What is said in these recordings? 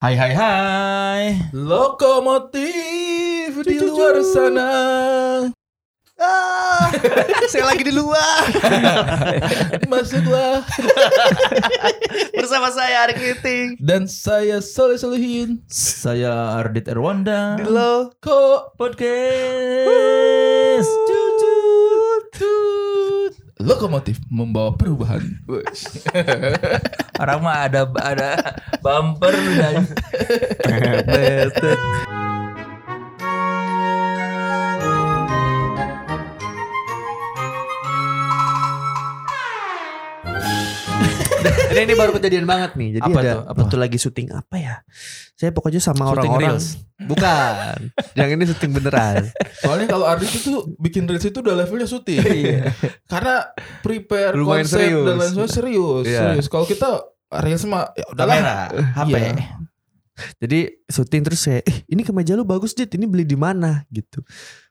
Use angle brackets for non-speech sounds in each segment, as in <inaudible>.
Hai hai hai. Lokomotif di luar sana. Ah, <laughs> saya lagi di luar <laughs> Masuklah. <laughs> bersama saya Arik Kriting. Dan saya Soleh Solihin. Saya Ardit Erwanda. Di lo. Ko Podcast. Tutut, tut. Lokomotif membawa perubahan. Orang mah ada ada bumper dan <laughs> Ini, ini baru kejadian banget nih. Jadi Apa ada tuh? Apa? waktu lagi syuting apa ya? Saya pokoknya sama orang-orang. Bukan. Yang ini syuting beneran. Soalnya kalau Ardit itu bikin reels itu udah levelnya syuting. Karena prepare Lumayan konsep serius. dan lain sebagainya serius. Iya. Serius. Kalau kita reels mah ya udahlah. kamera, HP. Iya. Jadi syuting terus saya, eh ini kemeja lu bagus Dit, ini beli di mana gitu.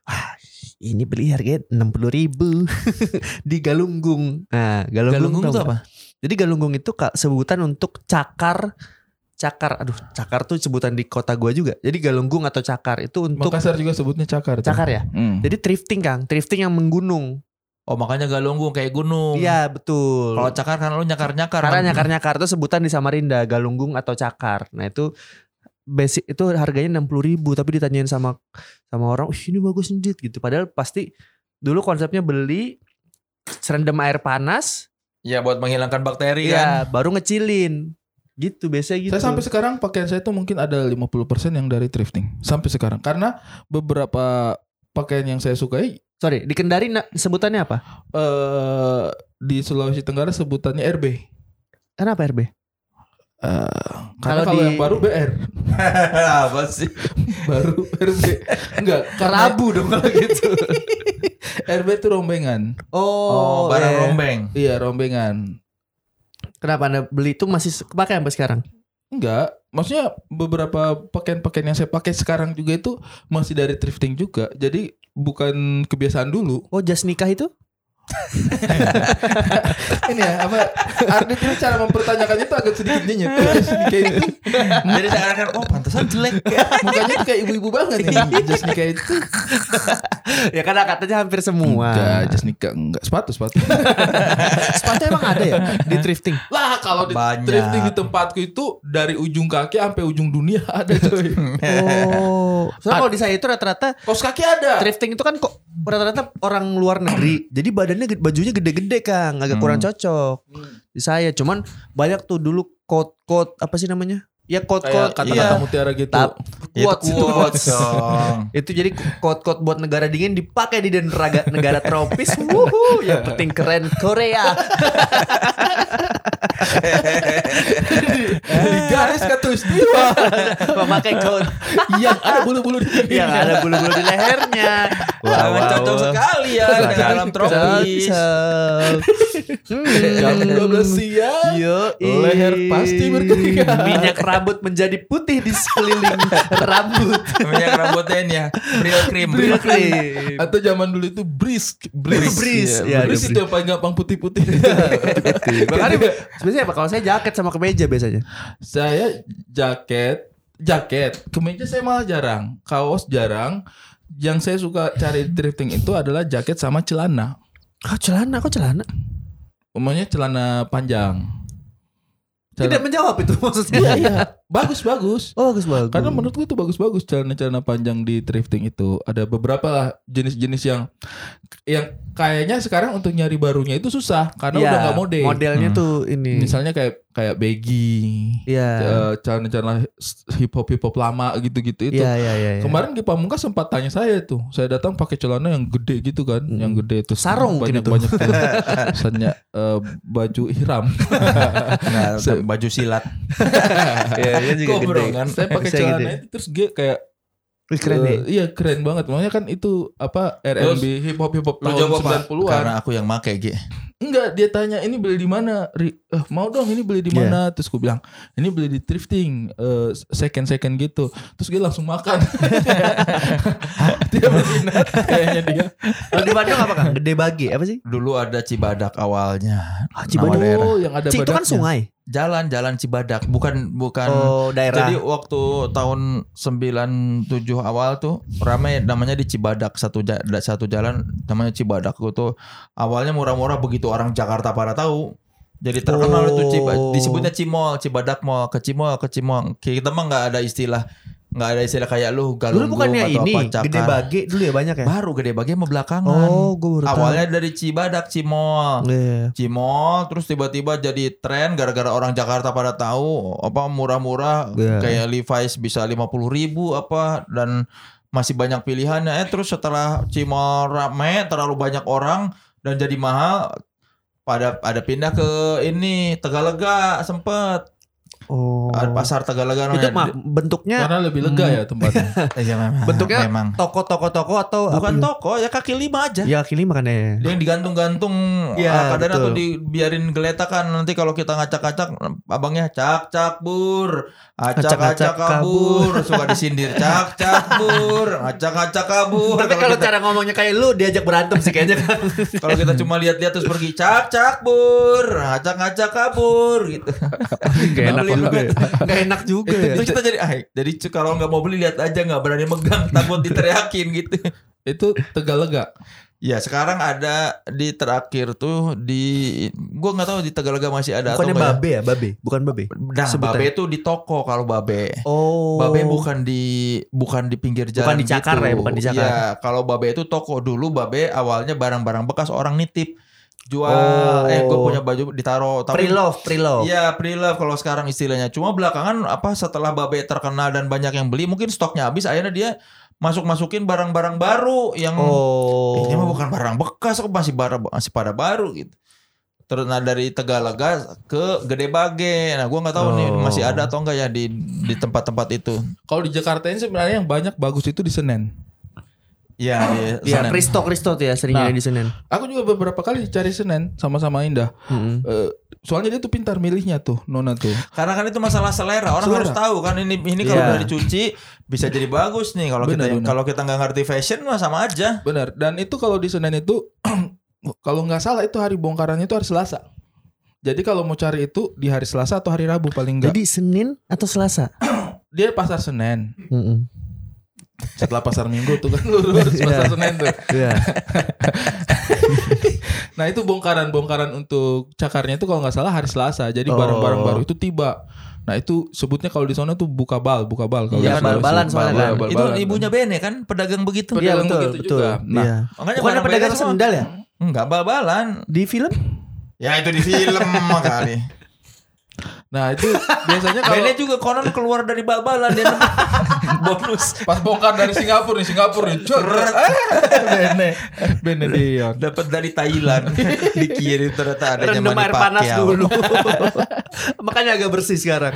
Wah, ini beli harganya enam puluh ribu <laughs> di Galunggung. Nah, Galunggung, Galunggung itu apa? Jadi Galunggung itu kak sebutan untuk cakar, cakar. Aduh, cakar tuh sebutan di kota gua juga. Jadi Galunggung atau cakar itu untuk Makassar juga sebutnya cakar. tuh. cakar ya. Hmm. Jadi thrifting kang, thrifting yang menggunung. Oh makanya galunggung kayak gunung. Iya betul. Kalau cakar kan lu nyakar-nyakar. Karena nyakar-nyakar itu sebutan di Samarinda, galunggung atau cakar. Nah itu basic itu harganya 60 ribu tapi ditanyain sama sama orang, "Wih, ini bagus nih Dit," gitu. Padahal pasti dulu konsepnya beli serendam air panas, Ya buat menghilangkan bakteri ya kan. baru ngecilin. Gitu biasa gitu. Saya sampai sekarang pakaian saya tuh mungkin ada 50% yang dari thrifting. Sampai sekarang. Karena beberapa pakaian yang saya sukai Sorry, di Kendari sebutannya apa? eh di Sulawesi Tenggara sebutannya RB. Kenapa RB? Eh, karena Kalau kalau di- yang baru BR, <laughs> apa sih? baru RB. Enggak, karena Kerabu dong kalau gitu. <laughs> RB itu rombengan. Oh, barang iya. rombeng. Iya, rombengan. Kenapa Anda beli itu masih pakai sampai sekarang? Enggak, maksudnya beberapa pakaian-pakaian yang saya pakai sekarang juga itu masih dari thrifting juga. Jadi bukan kebiasaan dulu. Oh, jas nikah itu? <laughs> Ini ya apa? Ardit ini cara mempertanyakan itu agak sedikit nyenyet. <laughs> Kayak itu Jadi sekarang kan oh pantesan jelek. <laughs> mukanya tuh kayak ibu-ibu banget nih. Just nikah itu. ya karena katanya hampir semua. Enggak, just nikah enggak sepatu sepatu. Sepatu emang ada ya di thrifting? lah kalau di Banyak. thrifting di tempatku itu dari ujung kaki sampai ujung dunia ada coy. Oh, soalnya kalau di saya itu rata-rata Kaos kaki ada. thrifting itu kan kok rata-rata orang luar negeri. <clears throat> Jadi badannya bajunya gede-gede Kang, agak kurang cocok. Di saya cuman banyak tuh dulu coat-coat apa sih namanya? Ya coat-coat kata-kata iya. mutiara gitu. Tap, quotes, itu quotes. <laughs> Itu jadi coat-coat buat negara dingin dipakai di negara negara tropis. <laughs> Wuhu, yang penting keren Korea. <laughs> di garis katulistiwa Memakai coat yang ada bulu-bulu di yang ada bulu-bulu di lehernya. Sangat cocok sekali ya dengan alam tropis. Jam 12 siang. Yo, Leher pasti berkeringat. Minyak rambut menjadi putih di sekeliling <laughs> rambut. Minyak rambutnya ya. Real cream. Real cream. Atau zaman dulu itu brisk, brisk, Brisk, Iya, ya, brisk itu yang paling gampang putih-putih. <laughs> <laughs> Makanya sebenarnya apa? Kalau saya jaket sama kemeja biasanya. saya jaket, jaket, kemeja saya malah jarang, kaos jarang. Yang saya suka cari di thrifting itu adalah jaket sama celana. Kok celana? Kok celana? Umumnya celana panjang. Tidak Celana, menjawab itu maksudnya. iya, iya, bagus bagus. Oh, bagus bagus. Karena menurutku itu bagus-bagus celana-celana panjang di thrifting itu. Ada beberapa lah jenis-jenis yang yang kayaknya sekarang untuk nyari barunya itu susah karena Iya, udah nggak mode. Modelnya Hmm. tuh ini. Misalnya kayak kayak baggy, Iya. eh, celana-celana hip hop hip hop lama gitu-gitu itu. Iya, iya, iya. iya. Kemarin di Pamungkas sempat tanya saya tuh. Saya datang pakai celana yang gede gitu kan, Hmm. yang gede itu Sarung mungkin banyak banyak. <laughs> Misalnya eh, baju ihram. Nah, <laughs> baju silat. <laughs> Iya, iya juga Kok, gede. bro, kan? Saya pakai celana gede. itu terus gue kayak Wih, keren nih. Iya keren banget. Makanya kan itu apa R&B hip hop hip hop Lu tahun jawab apa? 90-an. Karena aku yang make G. Enggak, dia tanya ini beli di mana? Eh, mau dong ini beli di Iya. mana? Terus gue bilang, ini beli di thrifting, eh, second second gitu. Terus dia langsung makan. <laughs> dia berminat kayaknya dia. Kalau di Bandung apa Kang? Gede bagi apa sih? Dulu ada Cibadak awalnya. Ah, Cibadak. Oh, yang ada Cik itu kan sungai. Jalan-jalan Cibadak, bukan bukan Oh, daerah. Jadi waktu tahun 97 awal tuh ramai namanya di Cibadak satu satu jalan namanya Cibadak itu awalnya murah-murah begitu orang Jakarta pada tahu. Jadi terkenal itu Ciba, Oh. disebutnya Cimol, Cibadak Mall, ke Cimol, ke Cimol. Kita mah nggak ada istilah nggak ada istilah kayak lu Dulu galunggung bukannya atau ini apa cakar. gede bage dulu ya banyak ya? Baru gede bagi sama belakangan. Oh, gue baru tahu. Awalnya dari Cibadak Cimol. Iya. Cimol terus tiba-tiba jadi tren gara-gara orang Jakarta pada tahu apa murah-murah Iya. kayak Levi's bisa 50 ribu apa dan masih banyak pilihannya eh terus setelah Cimol rame terlalu banyak orang dan jadi mahal pada ada pindah ke ini Tegalega sempet Oh. Ada pasar Tegalega Itu namanya. mah bentuknya Karena lebih lega ya tempatnya. <laughs> Iya, memang. bentuknya memang toko-toko-toko atau bukan apa? toko ya kaki lima aja Ya kini makanya. Dia yang digantung-gantung Iya, ah, kadang betul. atau dibiarin geletakan nanti kalau kita ngacak-ngacak abangnya cak cak bur acak-acak kabur suka disindir cak cak bur acak-acak kabur Tapi kalau cara ngomongnya kayak lu diajak berantem sih kayaknya kan. <laughs> kalau kita cuma lihat-lihat terus pergi cak cak bur acak-acak kabur gitu Gak enak juga ya. <laughs> Gak enak juga ya. itu kita jadi ah jadi kalau nggak mau beli lihat aja nggak berani megang <laughs> takut diteriakin gitu itu Tegalega. Ya sekarang ada di terakhir tuh di gua nggak tahu di Tegalega masih ada Bukannya atau enggak. babe ya? Babe? Bukan babe? Nah, Sebutannya. babe itu di toko kalau babe. Oh. Babe bukan di bukan di pinggir jalan Bukan di cakar gitu. ya, bukan di cakar. Iya, kalau babe itu toko dulu babe awalnya barang-barang bekas orang nitip. Jual Oh. eh gue punya baju ditaruh tapi Pre-love, pre-love. Iya pre-love kalau sekarang istilahnya. Cuma belakangan apa setelah babe terkenal dan banyak yang beli mungkin stoknya habis akhirnya dia masuk-masukin barang-barang baru yang Oh. ini mah bukan barang bekas kok masih barang masih pada baru gitu. Terus nah dari Tegalega ke Gede Bage. Nah, gua nggak tahu nih Oh. masih ada atau enggak ya di di tempat-tempat itu. Kalau di Jakarta ini sebenarnya yang banyak bagus itu di Senen. Iya, Iya, Senen. Kristo Kristo tuh ya seringnya Nah. di Senen. Aku juga beberapa kali cari Senen sama-sama Indah. Mm-mm. Eh, soalnya dia tuh pintar milihnya tuh, Nona tuh. Karena kan itu masalah selera. Orang Selera. harus tahu kan ini ini kalau Iya. udah dicuci bisa jadi bagus nih. Kalau kita kalau kita nggak ngerti fashion mah sama aja. Benar. Dan itu kalau di Senen itu <clears throat> kalau nggak salah itu hari bongkarannya itu hari Selasa. Jadi kalau mau cari itu di hari Selasa atau hari Rabu paling enggak. Jadi Senin atau Selasa? <clears throat> dia pasar Senen. Mm-mm. Setelah pasar Minggu tuh kan <laughs> lurus pasar Senen tuh. Iya. <laughs> Nah itu bongkaran-bongkaran untuk cakarnya itu kalau nggak salah hari Selasa. Jadi Oh. barang-barang baru itu tiba. Nah itu sebutnya kalau di sana tuh buka bal, buka bal. Kalau Iya, di bal-balan soalnya Bal- kan. bal- itu ibunya Bene kan pedagang begitu. Iya Pedagang betul, begitu betul. juga. Nah, Iya. Makanya Bukan pedagang sendal ya? Enggak bal-balan. Di film? Ya itu di film <laughs> kali. Nah itu biasanya kalau Bene juga konon keluar dari bal-balan dia <laughs> bonus. pas bongkar dari Singapura nih, Singapura nih, cer, Bene, Bene Dion. Dapat dari Thailand. Dikirim ternyata ada Rendam air panas dulu. <laughs> Makanya agak bersih sekarang.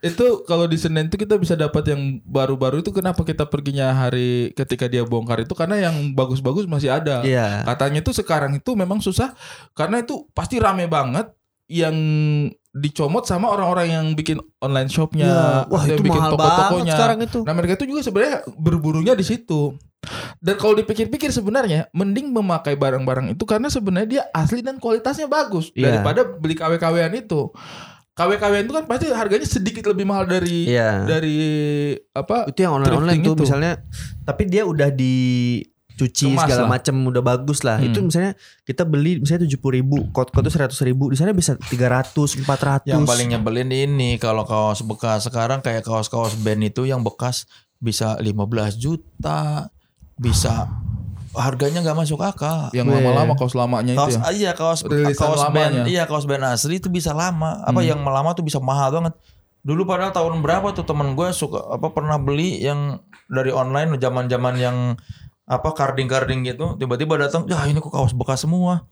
Itu kalau di Senin itu kita bisa dapat yang baru-baru itu kenapa kita perginya hari ketika dia bongkar itu karena yang bagus-bagus masih ada. Iya. Katanya tuh sekarang itu memang susah karena itu pasti rame banget yang dicomot sama orang-orang yang bikin online shopnya, Iya. Wah, yang itu bikin mahal toko-tokonya. banget sekarang itu. Nah mereka itu juga sebenarnya berburunya di situ. Dan kalau dipikir-pikir sebenarnya mending memakai barang-barang itu karena sebenarnya dia asli dan kualitasnya bagus Iya. daripada beli KW-KWan itu. KW-KWan itu kan pasti harganya sedikit lebih mahal dari Iya. dari apa? Itu yang online-online tuh itu. misalnya tapi dia udah dicuci Kemas segala macam udah bagus lah. Hmm. Itu misalnya kita beli misalnya tujuh puluh ribu, kod-kod tuh seratus ribu, di sana bisa 300, 400 Yang paling nyebelin ini kalau kaos bekas sekarang kayak kaos-kaos band itu yang bekas bisa 15 juta, bisa harganya nggak masuk akal. Yang lama-lama kaos lamanya itu Kaos ya. ah, iya kaos Rilisan kaos lamanya. band iya kaos band asli itu bisa lama. Apa Hmm. yang lama tuh bisa mahal banget. Dulu padahal tahun berapa tuh temen gue suka apa pernah beli yang dari online zaman-zaman yang apa karding-karding gitu tiba-tiba datang ya ini kok kaos bekas semua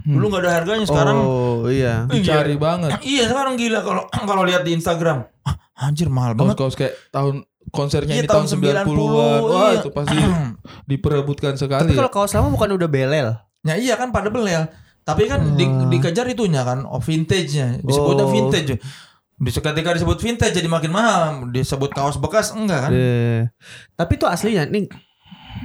dulu nggak ada harganya sekarang Oh, iya. Dicari banget. iya sekarang gila kalau <clears throat> kalau lihat di Instagram ah, anjir mahal banget Kaos-kaos kayak tahun konsernya Iya, ini tahun tahun 90-an. Wah, iya. itu pasti <clears throat> diperebutkan Tapi sekali. kalau kaos lama bukan udah belel. Ya iya kan pada belel. Tapi kan di, dikejar itunya kan, oh vintage-nya. Disebutnya Oh. vintage. Bisa ketika disebut vintage jadi makin mahal. Disebut kaos bekas enggak kan? Eh, Tapi itu aslinya nih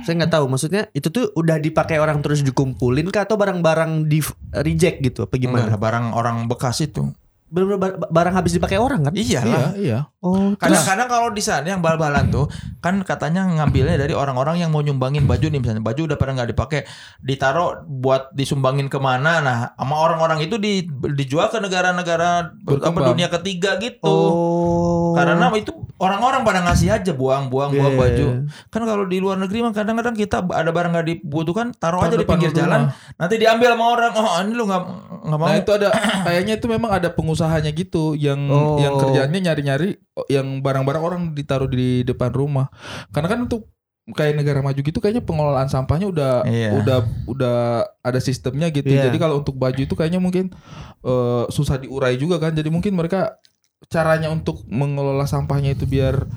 saya nggak tahu maksudnya itu tuh udah dipakai orang terus dikumpulin kah atau barang-barang di reject gitu apa Enggak gimana? ada barang orang bekas itu. bener-bener bar- barang habis dipakai orang kan? Iyalah. Iya, iya. Oh, Kadang-kadang kalau di sana yang bal-balan tuh kan katanya ngambilnya dari orang-orang yang mau nyumbangin baju nih misalnya baju udah pada nggak dipakai ditaruh buat disumbangin ke mana nah sama orang-orang itu di, dijual ke negara-negara apa dunia ketiga gitu Oh. karena itu orang-orang pada ngasih aja buang-buang buang Iya. baju kan kalau di luar negeri mah kadang-kadang kita ada barang nggak dibutuhkan taruh aja di pinggir rumah. jalan nanti diambil sama orang oh ini lu nggak nggak mau Nah itu ada <clears throat> kayaknya itu memang ada pengusahanya gitu yang Oh. yang kerjaannya nyari-nyari yang barang-barang orang ditaruh di depan rumah. Karena kan untuk kayak negara maju gitu kayaknya pengelolaan sampahnya udah Iya. udah udah ada sistemnya gitu. Iya. Jadi kalau untuk baju itu kayaknya mungkin eh, susah diurai juga kan. Jadi mungkin mereka caranya untuk mengelola sampahnya itu biar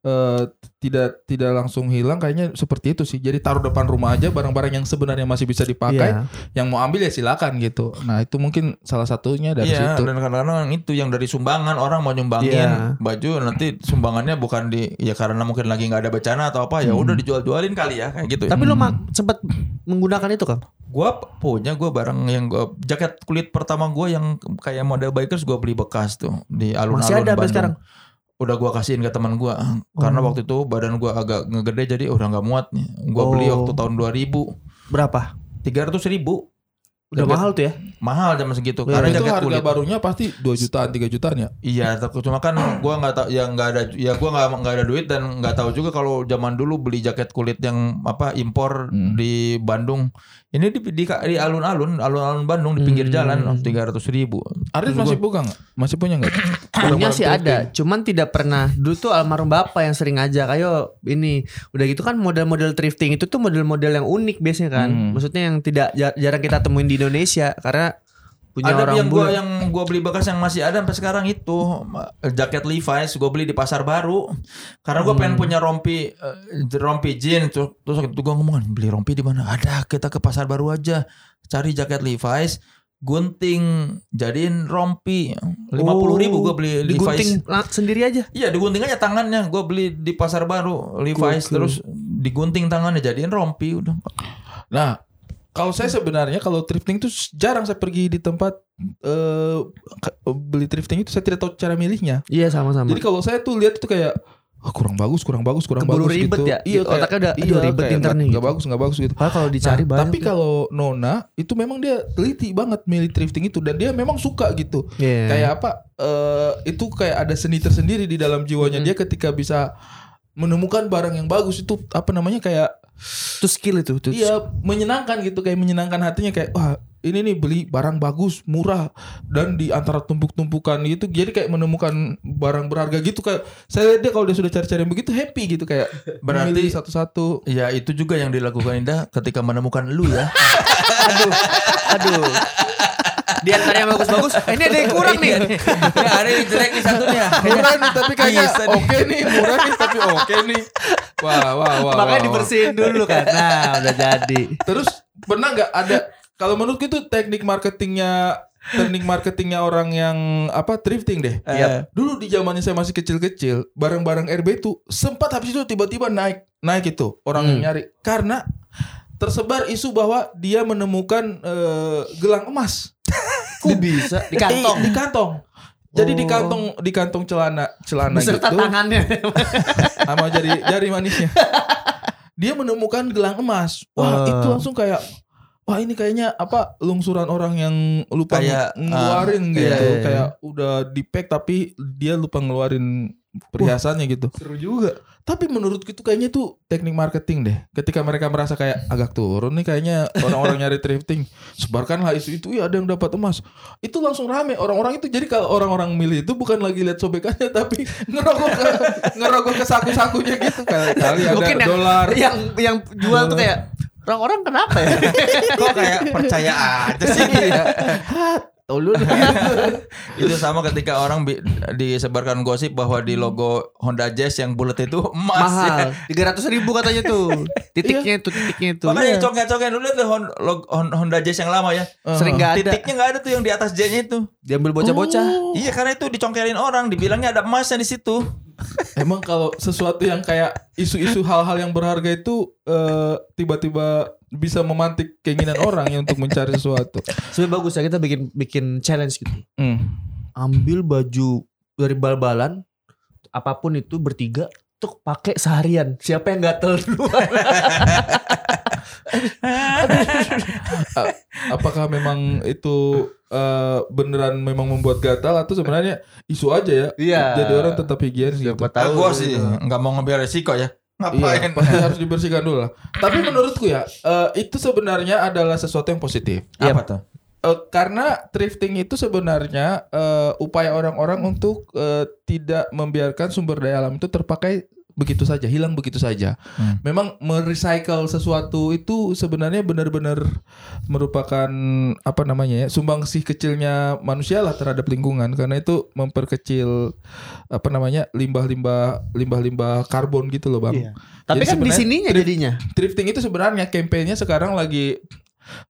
eh, tidak tidak langsung hilang kayaknya seperti itu sih. Jadi taruh depan rumah aja barang-barang yang sebenarnya masih bisa dipakai Iya. yang mau ambil ya silakan gitu. Nah itu mungkin salah satunya dari Iya, situ. dan kadang-kadang itu yang dari sumbangan orang mau nyumbangin Iya. baju nanti sumbangannya bukan di ya karena mungkin lagi nggak ada bencana atau apa Hmm. ya udah dijual-jualin kali ya kayak gitu. Tapi lo ma- sempat menggunakan itu kan? Gua punya gua barang yang gua jaket kulit pertama gua yang kayak model bikers gua beli bekas tuh di alun-alun Masih ada Bandung. sekarang? Udah gua kasihin ke teman gua karena Oh. waktu itu badan gua agak ngegede jadi udah nggak muat nih. Gua beli Oh. waktu tahun 2000 Berapa? 300 ribu Udah Jaket- mahal tuh ya? mahal zaman segitu Iya, karena itu jaket harga kulit barunya pasti 2 jutaan 3 jutaan ya Iya, tapi cuma kan gua nggak tahu ya nggak ada ya gua nggak nggak ada duit dan nggak tahu juga kalau zaman dulu beli jaket kulit yang apa impor Hmm. di Bandung. Ini di di, di alun-alun, alun-alun Bandung di pinggir Hmm. jalan tiga ratus ribu. Arif masih punya nggak masih punya nggak Punya sih ada, cuman tidak pernah. Dulu tuh almarhum bapak yang sering ngajak, ayo ini. Udah gitu kan model-model thrifting itu tuh model-model yang unik biasanya kan. Hmm. Maksudnya yang tidak jar- jarang kita temuin di Indonesia karena punya ada orang yang gua bule. yang gua beli bekas yang masih ada sampai sekarang itu jaket Levi's gua beli di pasar baru. Karena gua pengen punya rompi eh, rompi jeans. Terus terus waktu itu gua ngomong beli rompi di mana? Ada kita ke pasar baru aja. Cari jaket Levi's. Gunting jadiin rompi. lima puluh ribu gua beli Levi's. digunting la- sendiri aja. Iya digunting aja tangannya. Gue beli di pasar baru Levi's. Gokil. Terus digunting tangannya Jadiin rompi udah. Nah kalau saya sebenarnya kalau thrifting itu jarang saya pergi di tempat eh, ke- beli thrifting itu saya tidak tahu cara milihnya Iya sama-sama. jadi kalau saya tuh lihat itu kayak "Ah, kurang bagus kurang bagus kurang Keburu bagus ribet gitu ya? iya kayak, Otaknya udah, iya, ribet nih, nggak gitu. bagus nggak bagus gitu kalau dicari Nah, banyak. tapi kalau Nona itu memang dia teliti banget milih thrifting itu dan dia memang suka gitu. Iya. Kayak apa? eh itu kayak ada seni tersendiri di dalam jiwanya Mm-mm. dia ketika bisa menemukan barang yang bagus itu apa namanya kayak itu skill itu. itu iya menyenangkan gitu kayak menyenangkan hatinya kayak wah ini nih beli barang bagus murah dan di antara tumpuk-tumpukan gitu jadi kayak menemukan barang berharga gitu kayak saya lihat dia kalau dia sudah cari-cari begitu happy gitu kayak Berarti- satu-satu Ya itu juga yang dilakukan Indah Ketika menemukan lu ya aduh, aduh. Di antara yang bagus-bagus, eh, ini ada yang kurang nih. ya, Ada yang jelek nih satu nih ya murah nih tapi kayaknya oke nih murah nih tapi oke nih wah wah wah <laughs> Makanya wah, dibersihin dulu <laughs> kan. Nah, udah jadi. terus pernah nggak ada kalau menurutku itu teknik marketingnya teknik marketingnya orang yang apa thrifting deh Iya. dulu di zamannya saya masih kecil-kecil barang-barang RB itu sempat habis itu tiba-tiba naik naik itu orang yang Hmm. nyari karena tersebar isu bahwa dia menemukan eh, gelang emas Kok bisa? Di kantong. Eh, di kantong jadi di Oh. kantong di kantong celana celana Beserta gitu tangannya. <laughs> sama jari jari manisnya. Dia menemukan gelang emas. Wah, Wah. itu langsung kayak wah ini kayaknya apa lungsuran orang yang lupa Kayak, ng- ngeluarin ah, gitu. iya, iya. Kayak udah di pack tapi dia lupa ngeluarin perhiasannya gitu. Seru juga. Tapi menurutku itu kayaknya itu teknik marketing deh. Ketika mereka merasa kayak agak turun nih kayaknya orang-orang nyari thrifting, sebarkanlah isu itu ya ada yang dapat emas. Itu langsung rame orang-orang itu. Jadi kalau orang-orang milih itu bukan lagi lihat sobekannya tapi <laughs> ngerokok ke ngerokok ke saku-sakunya gitu kali, kali ada Mungkin yang- dolar. Yang yang jual tuh kayak orang-orang kenapa ya? Kok kayak percaya aja sih <laughs> Tolol. <laughs> Itu sama ketika orang bi- disebarkan gosip bahwa di logo Honda Jazz yang bulat itu emas. Mahal. <laughs> Tiga ratus ribu katanya tuh. Titiknya itu, titiknya itu. Makanya Iya. congek-congek dulu tuh Hon- log- Hon- Honda Jazz yang lama ya. Sering nggak ada. Titiknya nggak ada tuh yang di atas J-nya itu. Diambil bocah-bocah. Oh. Iya karena itu dicongkelin orang, dibilangnya ada emasnya di situ. <laughs> Emang kalau sesuatu yang kayak isu-isu hal-hal yang berharga itu eh, tiba-tiba bisa memantik keinginan orang ya untuk mencari sesuatu. Sebenarnya bagus ya kita bikin bikin challenge gitu. Hmm. ambil baju dari bal-balan apa pun itu bertiga tuh pakai seharian. Siapa yang gatel duluan? Apakah memang itu eh, beneran memang membuat gatal atau sebenarnya isu aja ya? Iya. Jadi orang tetap higienis gitu. Siapa Ah, tahu. gua sih nggak mau ngambil resiko ya. Iya, Ngapain? pasti harus dibersihkan dulu lah. Tapi menurutku ya, eh, itu sebenarnya adalah sesuatu yang positif. Apa tuh? Eh, karena thrifting itu sebenarnya eh, upaya orang-orang untuk eh, tidak membiarkan sumber daya alam itu terpakai begitu saja, hilang begitu saja. Hmm. Memang merecycle sesuatu itu sebenarnya benar-benar merupakan apa namanya ya, sumbangsih kecilnya manusia lah terhadap lingkungan karena itu memperkecil apa namanya limbah-limbah limbah-limbah karbon gitu loh, Bang. Iya. Tapi Jadi kan di sininya jadinya. Thrifting itu sebenarnya kampanyenya sekarang lagi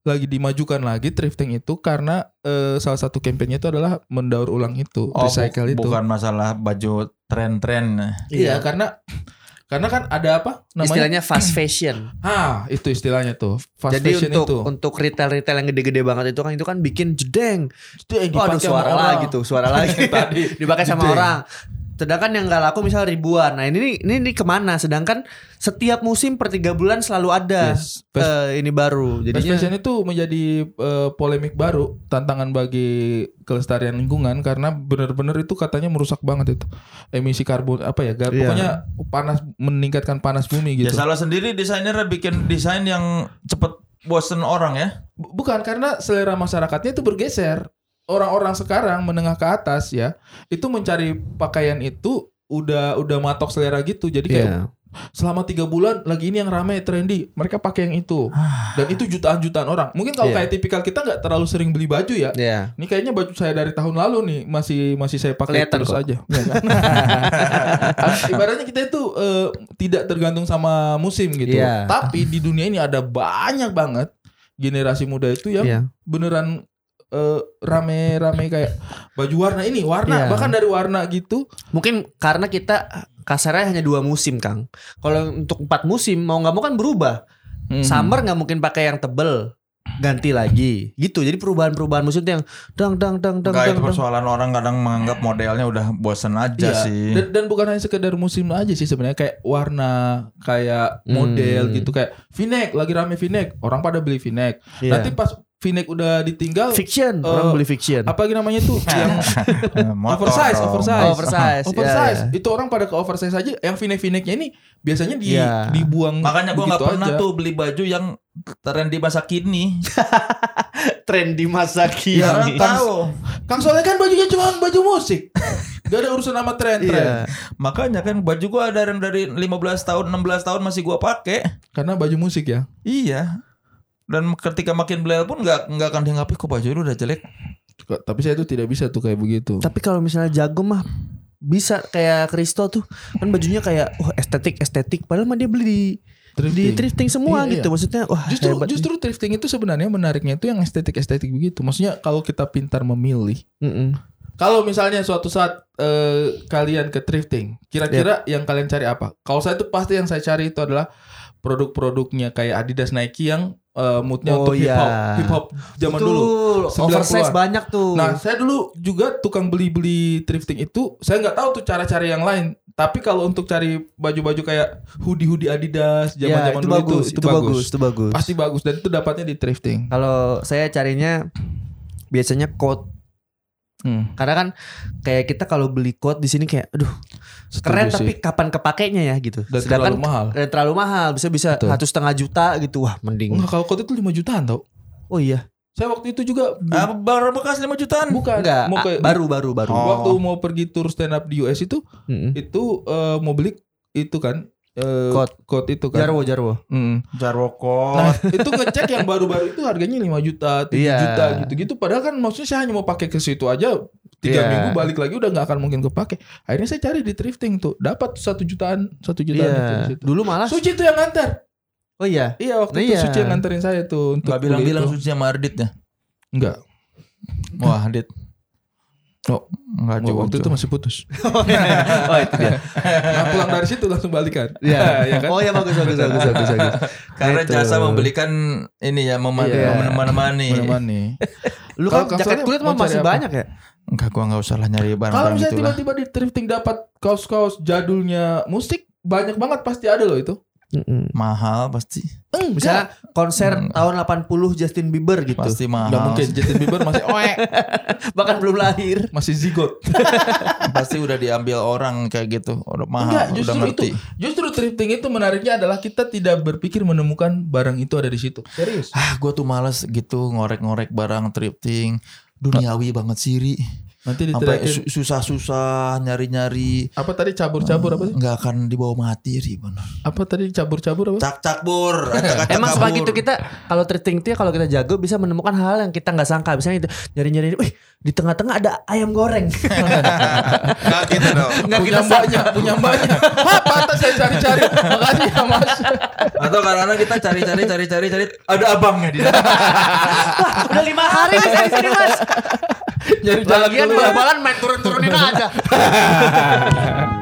lagi dimajukan lagi thrifting itu karena eh, salah satu kampanyenya itu adalah mendaur ulang itu, Oh, recycle bu- itu. bukan masalah baju tren-tren. Iya, karena karena kan ada apa namanya? Istilahnya fast <clears throat> fashion. Ah, itu istilahnya tuh. Fast Jadi fashion untuk itu. untuk retail-retail yang gede-gede banget itu kan itu kan bikin jedeng. Itu yang Oh, aduh suara orang. lagi tuh, suara lagi. <laughs> Tadi Dipakai sama jedeng. orang. Sedangkan yang nggak laku misal ribuan. Nah ini ini ini ke mana? Sedangkan setiap musim per tiga bulan selalu ada Yes. Fast, eh, ini baru. Jadinya fashion itu menjadi eh, polemik baru, tantangan bagi kelestarian lingkungan karena benar-benar itu katanya merusak banget itu emisi karbon apa ya? gar- Iya. Pokoknya panas meningkatkan panas bumi Ya gitu. salah sendiri desainernya bikin desain yang cepet bosen orang ya. Bu- Bukan karena selera masyarakatnya itu bergeser. Orang-orang sekarang menengah ke atas ya, itu mencari pakaian itu udah udah matok selera gitu. Jadi kayak Iya. selama tiga bulan lagi ini yang ramai trendy, mereka pakai yang itu. Dan itu jutaan-jutaan orang. Mungkin kalau Iya. kayak tipikal kita nggak terlalu sering beli baju ya. Iya. Ini kayaknya baju saya dari tahun lalu nih masih masih saya pakai Kelihatan terus kok. aja. Iya kan? <laughs> Ibaratnya kita itu eh, tidak tergantung sama musim gitu. Iya. Tapi di dunia ini ada banyak banget generasi muda itu yang Iya. beneran eh, rame-rame kayak baju warna ini, warna Iya. bahkan dari warna gitu. Mungkin karena kita kasarnya hanya dua musim, Kang. Kalau untuk empat musim mau nggak mau kan berubah. Hmm. Summer nggak mungkin pakai yang tebel, ganti lagi. Gitu. Jadi perubahan-perubahan musim tuh yang dang dang dang dang Enggak dang. itu dang. persoalan orang kadang menganggap modelnya udah bosen aja Iya. sih. Dan, dan bukan hanya sekedar musim aja sih sebenarnya kayak warna, kayak model Hmm. gitu kayak V-neck lagi rame V-neck, orang pada beli V-neck. Iya. Nanti pas V-neck udah ditinggal fiction, Eh, orang beli fiction. apa lagi namanya tuh <laughs> yang oversize, oversize. Oversize. oversize. Iya, iya. Itu orang pada ke oversize aja. Yang V-neck V-necknya ini biasanya di Iya. dibuang Makanya gua nggak begitu pernah aja. tuh beli baju yang tren di masa kini. <laughs> Tren di masa kini. Ya orang tahu. Kang Soleh kan bajunya cuma baju musik. Gak ada urusan sama tren-tren. Iya. Makanya kan baju gua ada yang dari 15 tahun, 16 tahun masih gua pakai. Karena baju musik ya. Iya. Dan ketika makin beliau pun nggak nggak akan dianggap "Ih, kok baju lu udah jelek. Tapi saya tuh tidak bisa tuh kayak begitu. Tapi kalau misalnya jago mah bisa kayak Kristo tuh kan bajunya kayak wah estetik estetik padahal mah dia beli di di thrifting semua Iya, gitu iya. maksudnya wah Justru hebat nih. justru thrifting itu sebenarnya menariknya itu yang estetik-estetik begitu. Maksudnya kalau kita pintar memilih. Mm-mm. Kalau misalnya suatu saat eh, kalian ke thrifting, kira-kira yang kalian cari apa? Kalau saya tuh pasti yang saya cari itu adalah produk-produknya kayak Adidas Nike yang eh, moodnya Oh, untuk hip hop, iya. hip hop zaman Betul, dulu. oversize 90-an. banyak tuh Nah, saya dulu juga tukang beli-beli thrifting itu, saya nggak tahu tuh cara-cara yang lain. Tapi kalau untuk cari baju-baju kayak hoodie-hoodie Adidas ya zaman-zaman itu dulu bagus itu, itu bagus itu bagus Pasti bagus dan itu dapatnya di thrifting. kalau saya carinya biasanya coat Hmm. karena kan kayak kita kalau beli coat di sini kayak aduh keren Setuju tapi sih. kapan kepakainya ya gitu dan terlalu mahal. eh, terlalu mahal bisa bisa satu setengah juta gitu wah mending Enggak, kalau kot itu 5 jutaan tau. oh iya Saya waktu itu juga Ah, baru bekas 5 jutaan. bukan enggak mau ah, ke baru baru baru Oh. waktu mau pergi tur stand up di US itu Mm-mm. itu eh, mau beli itu kan eh, Coat. coat itu kan. jarwo jarwo Mm. Jarwo Nah, itu ngecek yang baru-baru itu harganya 5 juta, 7 Iya. juta gitu-gitu. Padahal kan maksudnya saya hanya mau pakai ke situ aja tiga Iya. minggu balik lagi udah nggak akan mungkin kepake. Akhirnya saya cari di thrifting tuh, dapat satu jutaan, satu jutaan itu di iya situ. dulu malah Suci tuh yang nganter. oh iya Iya waktu itu Iya. Suci yang nganterin saya tuh untuk bilang-bilang itu. suci sama Ardit ya. Enggak. Wah, Dit. Oh, Enggak juga. waktu itu masih putus. <laughs> oh itu dia Nah, pulang dari situ langsung balikan. <laughs> Iya. <laughs> ya kan? oh ya bagus bagus bagus bagus bagus Karena Itu. jasa membelikan ini ya mem- Iya. menemani. Menemani. Lu Kalau kan jaket kulit mah masih apa? banyak ya. Enggak gua nggak usah lah nyari Kalau barang-barang misalnya itulah. tiba-tiba di thrifting dapat kaos-kaos jadulnya musik banyak banget pasti ada loh itu. Mm-mm. Mahal pasti. Enggak. Misalnya konser Hmm. tahun 80 Justin Bieber gitu. Pasti mahal. Nggak mungkin Justin Bieber masih oek, <laughs> Bahkan belum lahir. masih zigot. <laughs> pasti udah diambil orang kayak gitu. Udah mahal, Enggak, udah justru ngerti. itu. Justru thrifting itu menariknya adalah kita tidak berpikir menemukan barang itu ada di situ. Serius. Ah, gua tuh males gitu ngorek-ngorek barang thrifting. Duniawi banget siri. Nanti diterakin susah-susah nyari-nyari. apa tadi cabur-cabur apa sih? Nggak akan dibawa mati ri bener. Apa tadi cabur-cabur apa? Cak-cak bur. acak-acak Emang kabur. sebagai itu kita kalau thrifting itu ya kalau kita jago bisa menemukan hal yang kita nggak sangka. Misalnya itu nyari-nyari, wih di tengah-tengah ada ayam goreng. <laughs> Nggak gitu dong. Nggak punya kita sangka. mbaknya, punya mbaknya. Hah, patah saya cari-cari. Makasih ya Mas. Atau kadang-kadang kita cari-cari cari-cari cari ada abangnya di sana. Udah lima hari bisa di sini mas. Nyari jalan Bal-balan main turun-turunin aja. <laughs>